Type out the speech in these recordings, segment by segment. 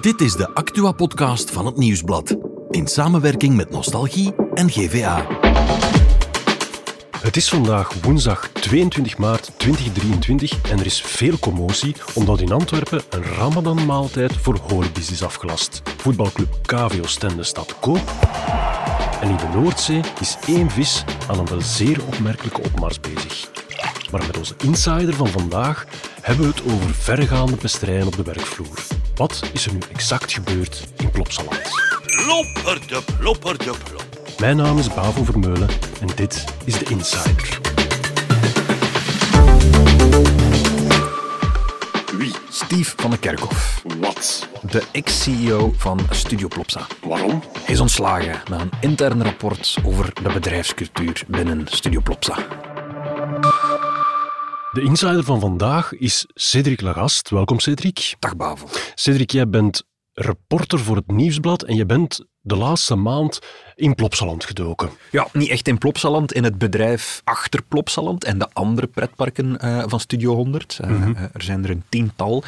Dit is de Actua-podcast van het Nieuwsblad. In samenwerking met Nostalgie en GVA. Het is vandaag woensdag 22 maart 2023 en er is veel commotie omdat in Antwerpen een Ramadan-maaltijd voor holibies is afgelast. Voetbalclub KVO Stende staat koop en in de Noordzee is één vis aan een wel zeer opmerkelijke opmars bezig. Maar met onze insider van vandaag hebben we het over verregaande pesterijen op de werkvloer. Wat is er nu exact gebeurd in Plopsaland? Plopperde, plopperde, plop. Mijn naam is Bavo Vermeulen en dit is de Insider. Wie? Steve van de Kerkhof, Wat? de ex-CEO van Studio Plopsa. Waarom? Hij is ontslagen na een intern rapport over de bedrijfscultuur binnen Studio Plopsa. De insider van vandaag is Cedric Lagast. Welkom Cedric. Dag Bavo. Cedric, jij bent reporter voor het Nieuwsblad en je bent de laatste maand in Plopsaland gedoken. Ja, niet echt in Plopsaland, in het bedrijf achter Plopsaland en de andere pretparken eh, van Studio 100. Eh, eh, er zijn er een tiental.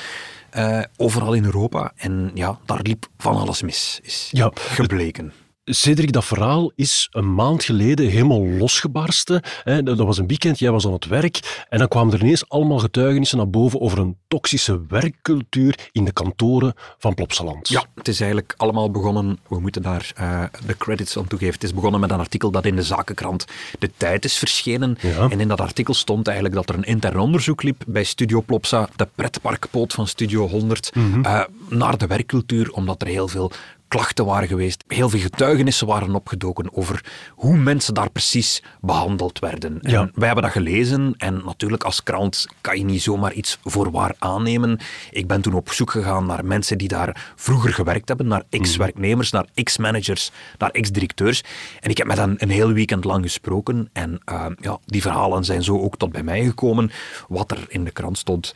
overal in Europa. En ja, daar liep van alles mis, is Ja, gebleken. Cedric, dat verhaal is een maand geleden helemaal losgebarsten. Dat was een weekend, jij was aan het werk en dan kwamen er ineens allemaal getuigenissen naar boven over een toxische werkcultuur in de kantoren van Plopsaland. Ja, het is eigenlijk allemaal begonnen, we moeten daar eh, de credits aan toegeven. Het is begonnen met een artikel dat in de zakenkrant De Tijd is verschenen. Ja. En in dat artikel stond eigenlijk dat er een intern onderzoek liep bij Studio Plopsa, de pretparkpoot van Studio 100, eh, naar de werkcultuur, omdat er heel veel klachten waren geweest. Heel veel getuigenissen waren opgedoken over hoe mensen daar precies behandeld werden. En Ja. wij hebben dat gelezen en natuurlijk als krant kan je niet zomaar iets voor waar aannemen. Ik ben toen op zoek gegaan naar mensen die daar vroeger gewerkt hebben, naar ex-werknemers, naar ex-managers, naar ex-directeurs. En ik heb met hen een heel weekend lang gesproken en eh, ja, die verhalen zijn zo ook tot bij mij gekomen. Wat er in de krant stond,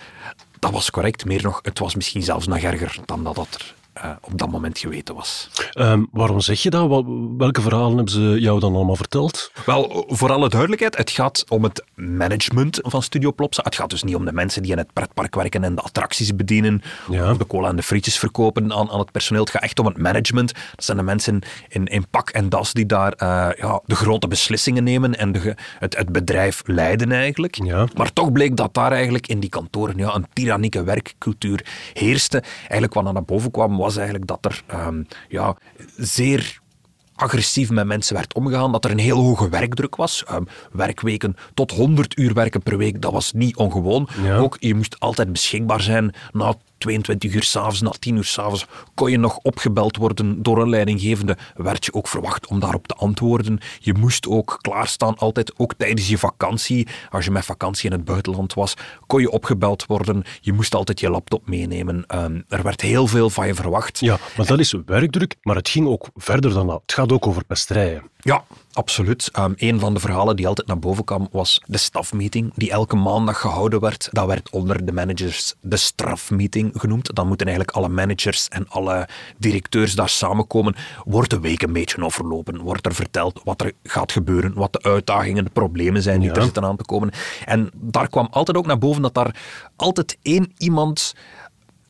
dat was correct. Meer nog, het was misschien zelfs nog erger dan dat dat er eh, op dat moment geweten was. Ehm, waarom zeg je dat? Welke verhalen hebben ze jou dan allemaal verteld? Wel, voor alle duidelijkheid, het gaat om het management van Studio Plopsa. Het gaat dus niet om de mensen die in het pretpark werken en de attracties bedienen, Ja. of de cola en de frietjes verkopen aan, aan het personeel. Het gaat echt om het management. Dat zijn de mensen in, in pak en das die daar eh, ja, de grote beslissingen nemen en de, het, het bedrijf leiden eigenlijk. Ja. Maar toch bleek dat daar eigenlijk in die kantoren ja, een tyrannieke werkcultuur heerste. Eigenlijk wat naar boven kwam, was eigenlijk dat er ehm, ja, zeer agressief met mensen werd omgegaan, dat er een heel hoge werkdruk was. Ehm, werkweken tot 100 uur werken per week, dat was niet ongewoon. Ja. Ook, je moest altijd beschikbaar zijn. Na 22 uur s'avonds, na 10 uur s'avonds, kon je nog opgebeld worden door een leidinggevende. Werd je ook verwacht om daarop te antwoorden. Je moest ook klaarstaan, altijd, ook tijdens je vakantie. Als je met vakantie in het buitenland was, kon je opgebeld worden. Je moest altijd je laptop meenemen. Ehm, er werd heel veel van je verwacht. Ja, maar dat is werkdruk, maar het ging ook verder dan dat. Het gaat ook over pesterijen. Ja, absoluut. Ehm, een van de verhalen die altijd naar boven kwam was de stafmeeting die elke maandag gehouden werd. Dat werd onder de managers de strafmeeting genoemd. Dan moeten eigenlijk alle managers en alle directeurs daar samenkomen. Wordt de week een beetje overlopen? Wordt er verteld wat er gaat gebeuren? Wat de uitdagingen, de problemen zijn die Ja. er zitten aan te komen? En daar kwam altijd ook naar boven dat daar altijd één iemand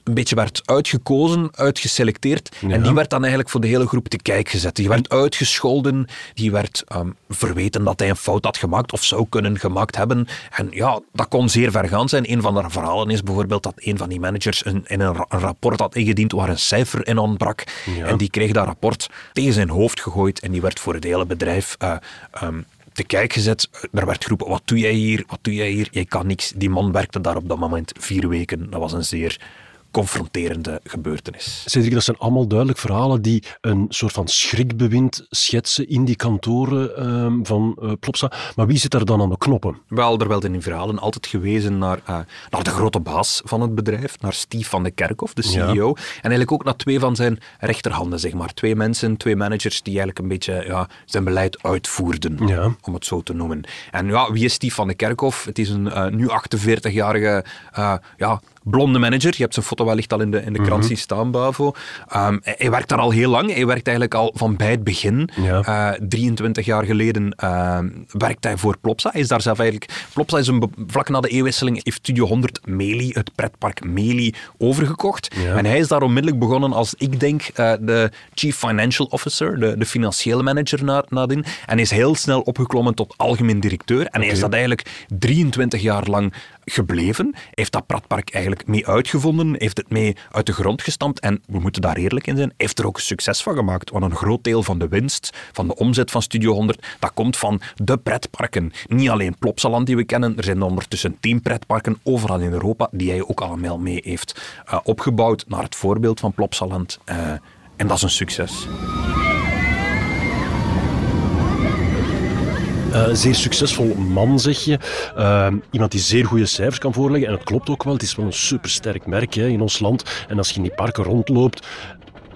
een beetje werd uitgekozen, uitgeselecteerd. Ja. En die werd dan eigenlijk voor de hele groep te kijk gezet. Die werd uitgescholden, die werd ehm, verweten dat hij een fout had gemaakt of zou kunnen gemaakt hebben. En ja, dat kon zeer ver gaan zijn. Een van de verhalen is bijvoorbeeld dat een van die managers een, in een, ra- een rapport had ingediend waar een cijfer in ontbrak. Ja. En die kreeg dat rapport tegen zijn hoofd gegooid en die werd voor het hele bedrijf... ehm, te kijk gezet. Er werd geroepen, wat doe jij hier? Wat doe jij hier? Je kan niks. Die man werkte daar op dat moment vier weken. Dat was een zeer confronterende gebeurtenis. Cedric, dat zijn allemaal duidelijk verhalen die een soort van schrikbewind schetsen in die kantoren ehm, van eh, Plopsa. Maar wie zit daar dan aan de knoppen? Wel, er werd in die verhalen altijd gewezen naar, eh, naar de grote baas van het bedrijf, naar Steve van de Kerkhof, de Ja. CEO. En eigenlijk ook naar twee van zijn rechterhanden, zeg maar. Twee mensen, twee managers die eigenlijk een beetje ja, zijn beleid uitvoerden, Ja. om het zo te noemen. En ja, wie is Steve van de Kerkhof? Het is een eh, nu 48-jarige eh, ja, blonde manager. Je hebt zijn foto wellicht al in de, in de krant zien staan, Bavo. Ehm, hij, hij werkt daar al heel lang. Hij werkt eigenlijk al van bij het begin. Ja. Eh, 23 jaar geleden ehm, werkt hij voor Plopsa. Hij is daar zelf eigenlijk... Plopsa is een vlak na de eeuwwisseling heeft Studio 100 Meli, het pretpark Meli, overgekocht. Ja. En hij is daar onmiddellijk begonnen als, ik denk, eh, de Chief Financial Officer, de, de financiële manager na, nadien. En is heel snel opgeklommen tot algemeen directeur. En hij is dat eigenlijk 23 jaar lang gebleven. Heeft dat pretpark eigenlijk mee uitgevonden, heeft het mee uit de grond gestampt. En we moeten daar eerlijk in zijn, heeft er ook succes van gemaakt. Want een groot deel van de winst, van de omzet van Studio 100, dat komt van de pretparken. Niet alleen Plopsaland die we kennen, er zijn ondertussen tien pretparken overal in Europa die hij ook allemaal mee heeft eh, opgebouwd naar het voorbeeld van Plopsaland. Eh, en dat is een succes. Eh, zeer succesvol man, zeg je. Eh, iemand die zeer goede cijfers kan voorleggen. En het klopt ook wel, het is wel een supersterk merk hè, in ons land. En als je in die parken rondloopt,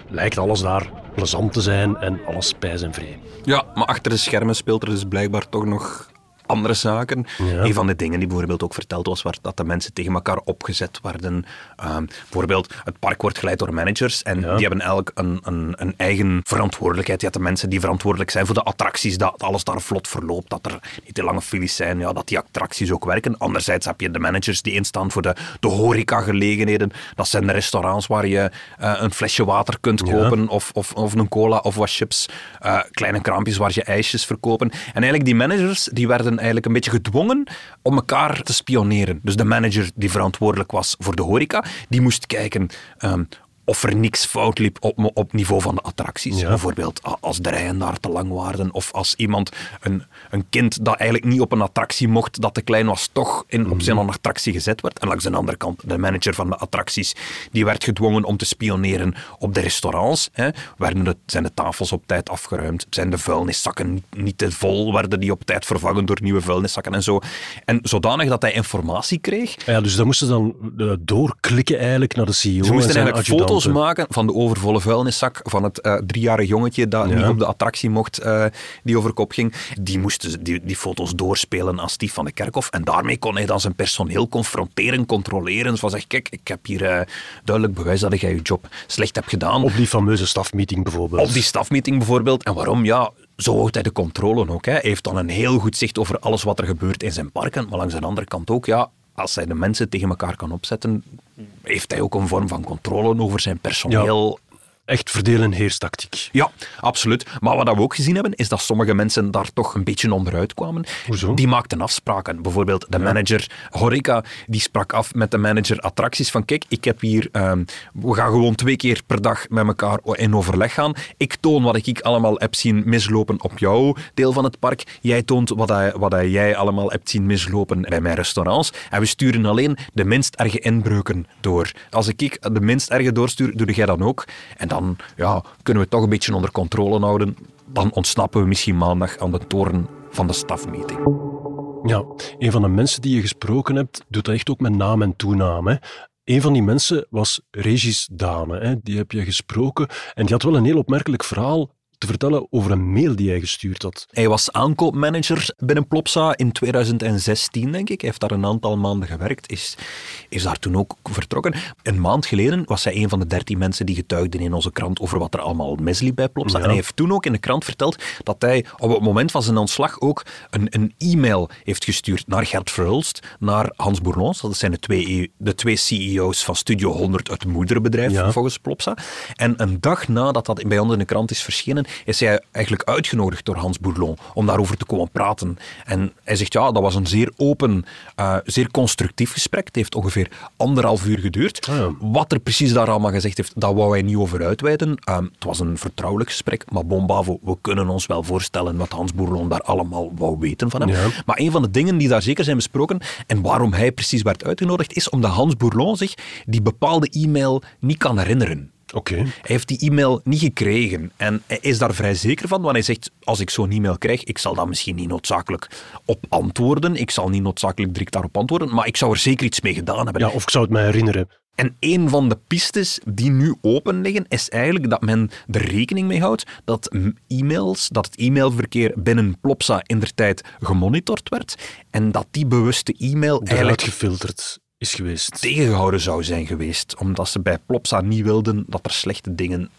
lijkt alles daar plezant te zijn en alles spijs en vrij. Ja, maar achter de schermen speelt er dus blijkbaar toch nog andere zaken. Ja. Een van de dingen die bijvoorbeeld ook verteld was, was dat de mensen tegen elkaar opgezet werden. Ehm, bijvoorbeeld, het park wordt geleid door managers en Ja. die hebben elk een, een, een eigen verantwoordelijkheid. Je hebt de mensen die verantwoordelijk zijn voor de attracties, dat alles daar vlot verloopt, dat er niet te lange files zijn, ja, dat die attracties ook werken. Anderzijds heb je de managers die instaan voor de, de horecagelegenheden. Dat zijn de restaurants waar je eh, een flesje water kunt Ja. kopen of, of, of een cola of wat chips. Eh, kleine kraampjes waar je ijsjes verkopen. En eigenlijk die managers die werden eigenlijk een beetje gedwongen om elkaar te spioneren. Dus de manager die verantwoordelijk was voor de horeca, die moest kijken ehm, of er niks fout liep op, op niveau van de attracties. Ja. Bijvoorbeeld als de rijen daar te lang waren of als iemand, een, een kind dat eigenlijk niet op een attractie mocht, dat te klein was, toch in, op zijn attractie gezet werd. En langs de andere kant, de manager van de attracties, die werd gedwongen om te spioneren op de restaurants. Hè. Werden de, zijn de tafels op tijd afgeruimd? Zijn de vuilniszakken niet, te vol? Werden die op tijd vervangen door nieuwe vuilniszakken en zo? En zodanig dat hij informatie kreeg, Ja, dus dan moesten ze dan eh, doorklikken eigenlijk naar de CEO. ze en moesten zijn eigenlijk foto's maken van de overvolle vuilniszak van het eh driejarig jongetje dat Ja. niet op de attractie mocht, eh, die over kop ging. Die moesten die, die foto's doorspelen aan Stief van de Kerkhof. En daarmee kon hij dan zijn personeel confronteren, controleren. Zo zeg kijk, ik heb hier eh, duidelijk bewijs dat jij je job slecht hebt gedaan. Op die fameuze stafmeeting bijvoorbeeld. Op die stafmeeting bijvoorbeeld. En waarom? Ja, zo houdt hij de controle ook. Hè. Hij heeft dan een heel goed zicht over alles wat er gebeurt in zijn parken. Maar langs de andere kant ook, ja, als hij de mensen tegen elkaar kan opzetten, heeft hij ook een vorm van controle over zijn personeel. Echt verdelen heerstactiek. Ja, absoluut. Maar wat we ook gezien hebben, is dat sommige mensen daar toch een beetje onderuit kwamen. Hoezo? Die maakten afspraken. Bijvoorbeeld de manager horeca, die sprak af met de manager attracties van kijk, ik heb hier, ehm, we gaan gewoon twee keer per dag met elkaar in overleg gaan. Ik toon wat ik allemaal heb zien mislopen op jouw deel van het park. Jij toont wat, hij- wat hij- jij allemaal hebt zien mislopen bij mijn restaurants. En we sturen alleen de minst erge inbreuken door. Als ik ik de minst erge doorstuur, doe jij dan ook. En dan ja, kunnen we het toch een beetje onder controle houden. Dan ontsnappen we misschien maandag aan de toren van de stafmeeting. Ja, een van de mensen die je gesproken hebt, doet dat echt ook met naam en toenaam. Een van die mensen was Regis Dane. Hè. Die heb je gesproken. En die had wel een heel opmerkelijk verhaal te vertellen over een mail die hij gestuurd had. Hij was aankoopmanager binnen Plopsa in 2016, denk ik. Hij heeft daar een aantal maanden gewerkt, is, is daar toen ook vertrokken. Een maand geleden was hij een van de dertien mensen die getuigden in onze krant over wat er allemaal misliep bij Plopsa. Ja. En hij heeft toen ook in de krant verteld dat hij op het moment van zijn ontslag ook een, een e-mail heeft gestuurd naar Gert Verhulst, naar Hans Bourlons. Dat zijn de twee, de twee CEO's van Studio 100, het moederbedrijf Ja. volgens Plopsa. En een dag nadat dat bij ons in de krant is verschenen, is hij eigenlijk uitgenodigd door Hans Bourlon om daarover te komen praten. En hij zegt, ja, dat was een zeer open, eh, zeer constructief gesprek. Het heeft ongeveer anderhalf uur geduurd. Ah, ja. Wat er precies daar allemaal gezegd heeft, daar wou hij niet over uitweiden. Ehm, het was een vertrouwelijk gesprek, maar bon bavo, we kunnen ons wel voorstellen wat Hans Bourlon daar allemaal wou weten van hem. Ja. Maar een van de dingen die daar zeker zijn besproken en waarom hij precies werd uitgenodigd, is omdat Hans Bourlon zich die bepaalde e-mail niet kan herinneren. Oké. Hij heeft die e-mail niet gekregen en hij is daar vrij zeker van, want hij zegt, als ik zo'n e-mail krijg, ik zal daar misschien niet noodzakelijk op antwoorden, ik zal niet noodzakelijk direct daarop antwoorden, maar ik zou er zeker iets mee gedaan hebben. Ja, of ik zou het me herinneren. En een van de pistes die nu open liggen, is eigenlijk dat men er rekening mee houdt dat e-mails, dat het e-mailverkeer binnen Plopsa in der tijd gemonitord werd en dat die bewuste e-mail eigenlijk gefilterd is geweest. tegengehouden zou zijn geweest, omdat ze bij Plopsa niet wilden dat er slechte dingen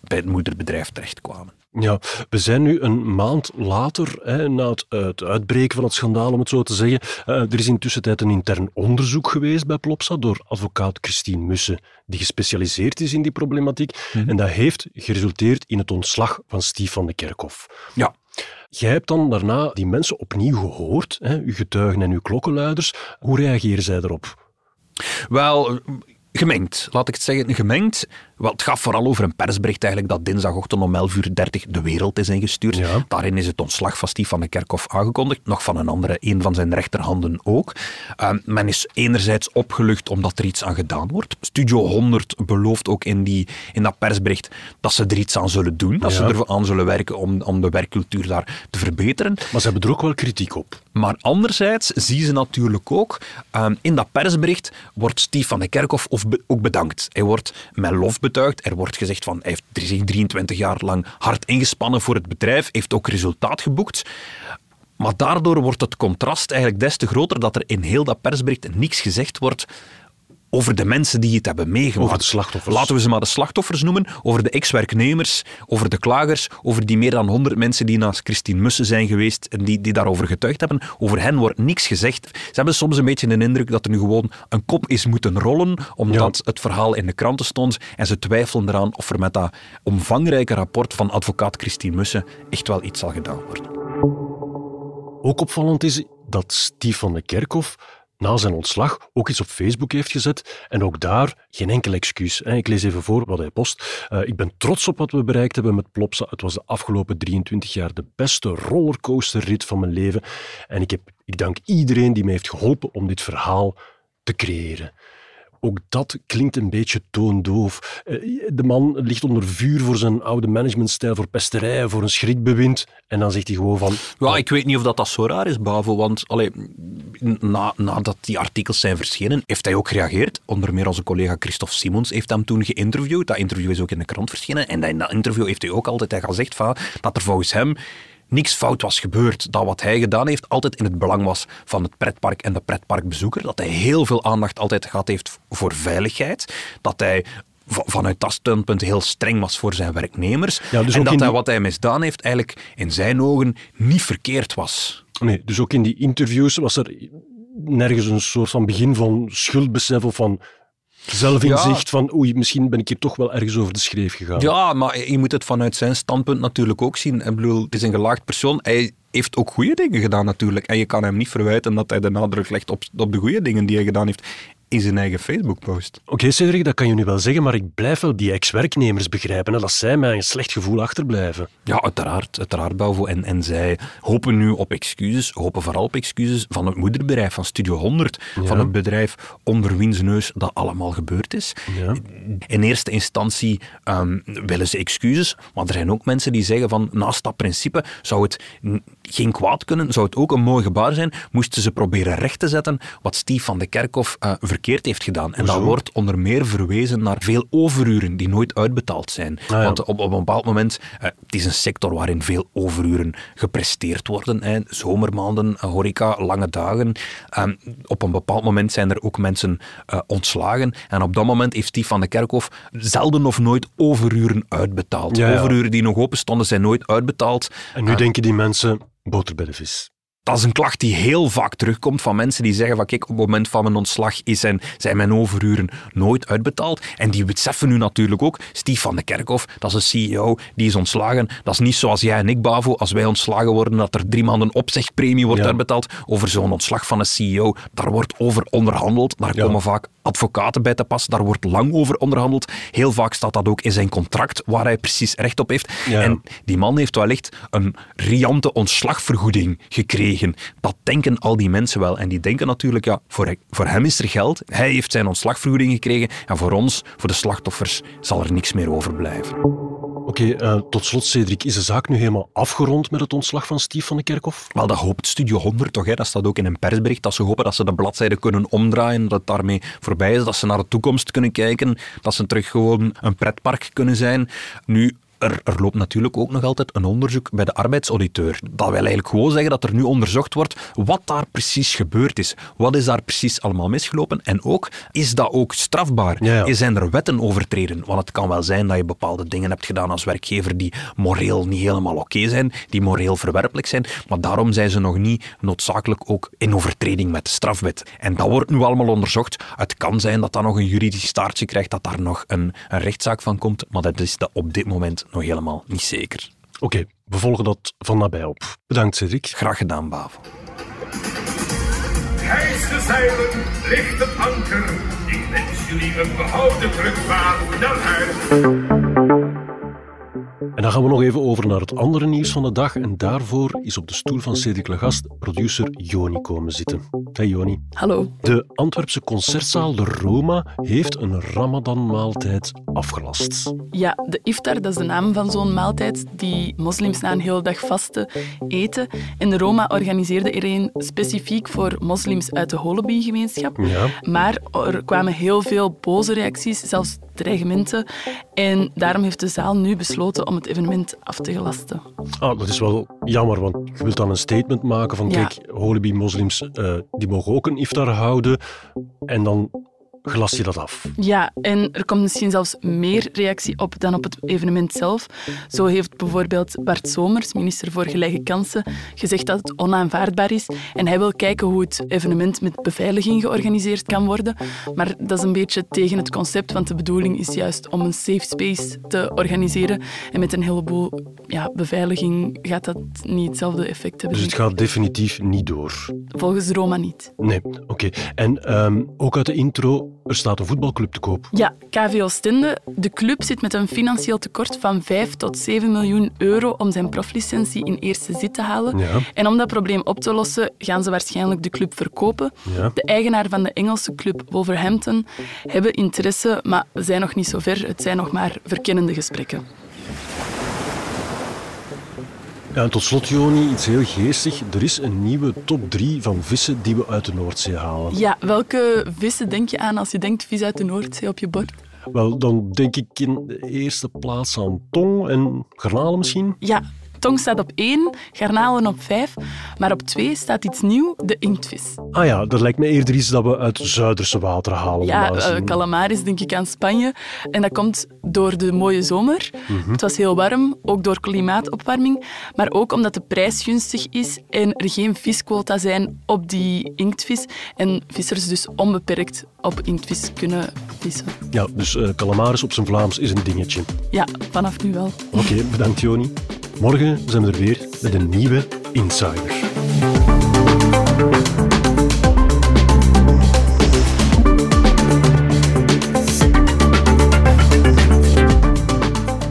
bij het moederbedrijf terechtkwamen. Ja, we zijn nu een maand later, hè, na het, het uitbreken van het schandaal, om het zo te zeggen. Eh, er is intussen tijd een intern onderzoek geweest bij Plopsa door advocaat Christine Mussen, die gespecialiseerd is in die problematiek. En dat heeft geresulteerd in het ontslag van Stief van de Kerkhof. Ja, Jij hebt dan daarna die mensen opnieuw gehoord, hè, uw getuigen en uw klokkenluiders. Hoe reageren zij daarop? Wel, gemengd, laat ik het zeggen, gemengd. Wel, het gaat vooral over een persbericht eigenlijk dat dinsdagochtend om 11.30 uur de wereld is ingestuurd. Ja. Daarin is het ontslag van Stief van de Kerkhof aangekondigd, nog van een andere, een van zijn rechterhanden ook. Uh, men is enerzijds opgelucht omdat er iets aan gedaan wordt. Studio 100 belooft ook in, die, in dat persbericht dat ze er iets aan zullen doen, dat Ja. ze er aan zullen werken om, om de werkcultuur daar te verbeteren. Maar ze hebben er ook wel kritiek op. Maar anderzijds zien ze natuurlijk ook, ehm, in dat persbericht wordt Stief van de Kerkhof of be- ook bedankt. Hij wordt met lof betuigd. Er wordt gezegd van, hij heeft zich 23 jaar lang hard ingespannen voor het bedrijf, heeft ook resultaat geboekt. Maar daardoor wordt het contrast eigenlijk des te groter dat er in heel dat persbericht niks gezegd wordt over de mensen die het hebben meegemaakt. Over de slachtoffers. Laten we ze maar de slachtoffers noemen, over de ex-werknemers, over de klagers, over die meer dan 100 mensen die naast Christine Mussen zijn geweest en die, die daarover getuigd hebben. Over hen wordt niks gezegd. Ze hebben soms een beetje de indruk dat er nu gewoon een kop is moeten rollen, omdat het verhaal in de kranten stond en ze twijfelen eraan of er met dat omvangrijke rapport van advocaat Christine Mussen echt wel iets zal gedaan worden. Ook opvallend is dat Stief van de Kerkhof na zijn ontslag ook iets op Facebook heeft gezet. En ook daar geen enkel excuus. Ik lees even voor wat hij post. Eh, ik ben trots op wat we bereikt hebben met Plopsa. Het was de afgelopen 23 jaar de beste rollercoasterrit van mijn leven. En ik, heb, ik dank iedereen die mij heeft geholpen om dit verhaal te creëren. Ook dat klinkt een beetje toondoof. Eh, De man ligt onder vuur voor zijn oude managementstijl, voor pesterijen, voor een schrikbewind. En dan zegt hij gewoon van... Ja, ik weet niet of dat, dat zo raar is, Bavo. Want allee, na, nadat die artikels zijn verschenen, heeft hij ook gereageerd. Onder meer onze collega Christophe Simons heeft hem toen geïnterviewd. Dat interview is ook in de krant verschenen. En in dat interview heeft hij ook altijd hij gezegd van, dat er volgens hem niks fout was gebeurd. Dat wat hij gedaan heeft altijd in het belang was van het pretpark en de pretparkbezoeker. Dat hij heel veel aandacht altijd gehad heeft voor veiligheid. Dat hij va- vanuit dat standpunt heel streng was voor zijn werknemers. Ja, dus en dat hij wat hij misdaan heeft eigenlijk in zijn ogen niet verkeerd was. Nee, dus ook in die interviews was er nergens een soort van begin van schuldbesef of van zelfinzicht van oei, misschien ben ik hier toch wel ergens over de schreef gegaan. Ja, maar je moet het vanuit zijn standpunt natuurlijk ook zien. Ik bedoel, het is een gelaagd persoon. Hij heeft ook goede dingen gedaan natuurlijk. En je kan hem niet verwijten dat hij de nadruk legt op, op de goede dingen die hij gedaan heeft in zijn eigen Facebook-post. Oké, Cedric, dat kan je nu wel zeggen, maar ik blijf wel die ex-werknemers begrijpen, hè, dat zij mij een slecht gevoel achterblijven. Ja, uiteraard, uiteraard, Bavo. En, en zij hopen nu op excuses, hopen vooral op excuses van het moederbedrijf, van Studio 100, van het bedrijf onder wiens neus dat allemaal gebeurd is. Ja. In eerste instantie ehm, willen ze excuses, maar er zijn ook mensen die zeggen van naast dat principe zou het geen kwaad kunnen, zou het ook een mooi gebaar zijn, moesten ze proberen recht te zetten wat Stief van de Kerkhof eh, verkeerd heeft gedaan. En dat wordt onder meer verwezen naar veel overuren die nooit uitbetaald zijn. ja. Want op, op een bepaald moment, eh, het is een sector waarin veel overuren gepresteerd worden. Hè. Zomermaanden, horeca, lange dagen. Ehm, op een bepaald moment zijn er ook mensen eh, ontslagen. En op dat moment heeft Stief van de Kerkhof zelden of nooit overuren uitbetaald. Ja, ja. Overuren die nog open stonden, zijn nooit uitbetaald. En nu denken die mensen, boter bij de vis. Dat is een klacht die heel vaak terugkomt van mensen die zeggen van kijk, op het moment van mijn ontslag is zijn, zijn mijn overuren nooit uitbetaald. En die beseffen nu natuurlijk ook, Stief van de Kerkhof, dat is een CEO, die is ontslagen. Dat is niet zoals jij en ik, Bavo, als wij ontslagen worden, dat er drie maanden opzegpremie wordt Ja. uitbetaald. Over zo'n ontslag van een CEO, daar wordt over onderhandeld. Daar Ja. komen vaak advocaten bij te pas, daar wordt lang over onderhandeld. Heel vaak staat dat ook in zijn contract, waar hij precies recht op heeft. Ja. En die man heeft wellicht een riante ontslagvergoeding gekregen. Dat denken al die mensen wel. En die denken natuurlijk, ja, voor, voor hem is er geld. Hij heeft zijn ontslagvergoeding gekregen. En voor ons, voor de slachtoffers, zal er niks meer overblijven. Oké, eh, tot slot, Cedric, is de zaak nu helemaal afgerond met het ontslag van Stief van de Kerkhof? Wel, dat hoopt Studio 100 toch. Hè? Dat staat ook in een persbericht. Dat ze hopen dat ze de bladzijde kunnen omdraaien. Dat het daarmee voorbij is. Dat ze naar de toekomst kunnen kijken. Dat ze terug gewoon een pretpark kunnen zijn. Nu, er, er loopt natuurlijk ook nog altijd een onderzoek bij de arbeidsauditeur. Dat wil eigenlijk gewoon zeggen dat er nu onderzocht wordt wat daar precies gebeurd is. Wat is daar precies allemaal misgelopen? En ook, is dat ook strafbaar? Ja, ja. Zijn er wetten overtreden? Want het kan wel zijn dat je bepaalde dingen hebt gedaan als werkgever die moreel niet helemaal oké zijn, die moreel verwerpelijk zijn, maar daarom zijn ze nog niet noodzakelijk ook in overtreding met de strafwet. En dat wordt nu allemaal onderzocht. Het kan zijn dat dat nog een juridisch staartje krijgt, dat daar nog een, een rechtszaak van komt, maar dat is dat op dit moment nog helemaal niet zeker. Oké, we volgen dat van nabij op. Bedankt, Cedric. Graag gedaan, Bavo. Hijs de zeilen, licht het anker. Ik wens jullie een behouden terugvaart naar huis. En dan gaan we nog even over naar het andere nieuws van de dag. En daarvoor is op de stoel van Cedric Legast producer Joni komen zitten. Hey Joni. Hallo. De Antwerpse concertzaal De Roma heeft een Ramadan-maaltijd afgelast. Ja, de iftar, dat is de naam van zo'n maaltijd die moslims na een hele dag vasten eten. En de Roma organiseerde er een specifiek voor moslims uit de Holoby-gemeenschap. Ja. Maar er kwamen heel veel boze reacties, zelfs dreigementen. En daarom heeft de zaal nu besloten om het evenement af te gelasten. Ah, dat is wel jammer, want je wilt dan een statement maken van Ja. kijk, Holibi-moslims eh, die mogen ook een iftar houden. En dan glas je dat af. Ja, en er komt misschien zelfs meer reactie op dan op het evenement zelf. Zo heeft bijvoorbeeld Bart Somers, minister voor Gelijke Kansen, gezegd dat het onaanvaardbaar is. En hij wil kijken hoe het evenement met beveiliging georganiseerd kan worden. Maar dat is een beetje tegen het concept, want de bedoeling is juist om een safe space te organiseren. En met een heleboel ja, beveiliging gaat dat niet hetzelfde effect hebben. Dus het gaat definitief niet door. Volgens Roma niet. Nee, oké. En ehm, ook uit de intro, er staat een voetbalclub te koop. Ja, KV Oostende. De club zit met een financieel tekort van 5 tot 7 miljoen euro om zijn proflicentie in eerste zit te halen. Ja. En om dat probleem op te lossen, gaan ze waarschijnlijk de club verkopen. Ja. De eigenaar van de Engelse club Wolverhampton hebben interesse, maar we zijn nog niet zo ver. Het zijn nog maar verkennende gesprekken. Ja, en tot slot, Joni, iets heel geestig. Er is een nieuwe top 3 van vissen die we uit de Noordzee halen. Ja, welke vissen denk je aan als je denkt vis uit de Noordzee op je bord? Wel, dan denk ik in de eerste plaats aan tong en garnalen misschien. Ja, tong staat op 1, garnalen op 5, maar op 2 staat iets nieuw, de inktvis. Ah ja, dat lijkt me eerder iets dat we uit Zuiderse water halen. Ja, normaal eh, calamaris denk ik aan Spanje. En dat komt door de mooie zomer. Mhm. Het was heel warm, ook door klimaatopwarming. Maar ook omdat de prijs gunstig is en er geen visquota zijn op die inktvis. En vissers dus onbeperkt op inktvis kunnen vissen. Ja, dus eh calamaris op zijn Vlaams is een dingetje. Ja, vanaf nu wel. Oké, bedankt Joni. Morgen zijn we er weer met een nieuwe Insider.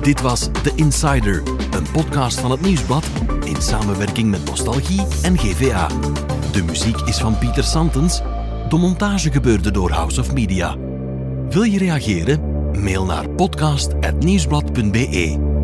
Dit was The Insider, een podcast van het Nieuwsblad in samenwerking met Nostalgie en GVA. De muziek is van Pieter Santens. De montage gebeurde door House of Media. Wil je reageren? Mail naar podcast.nieuwsblad.be.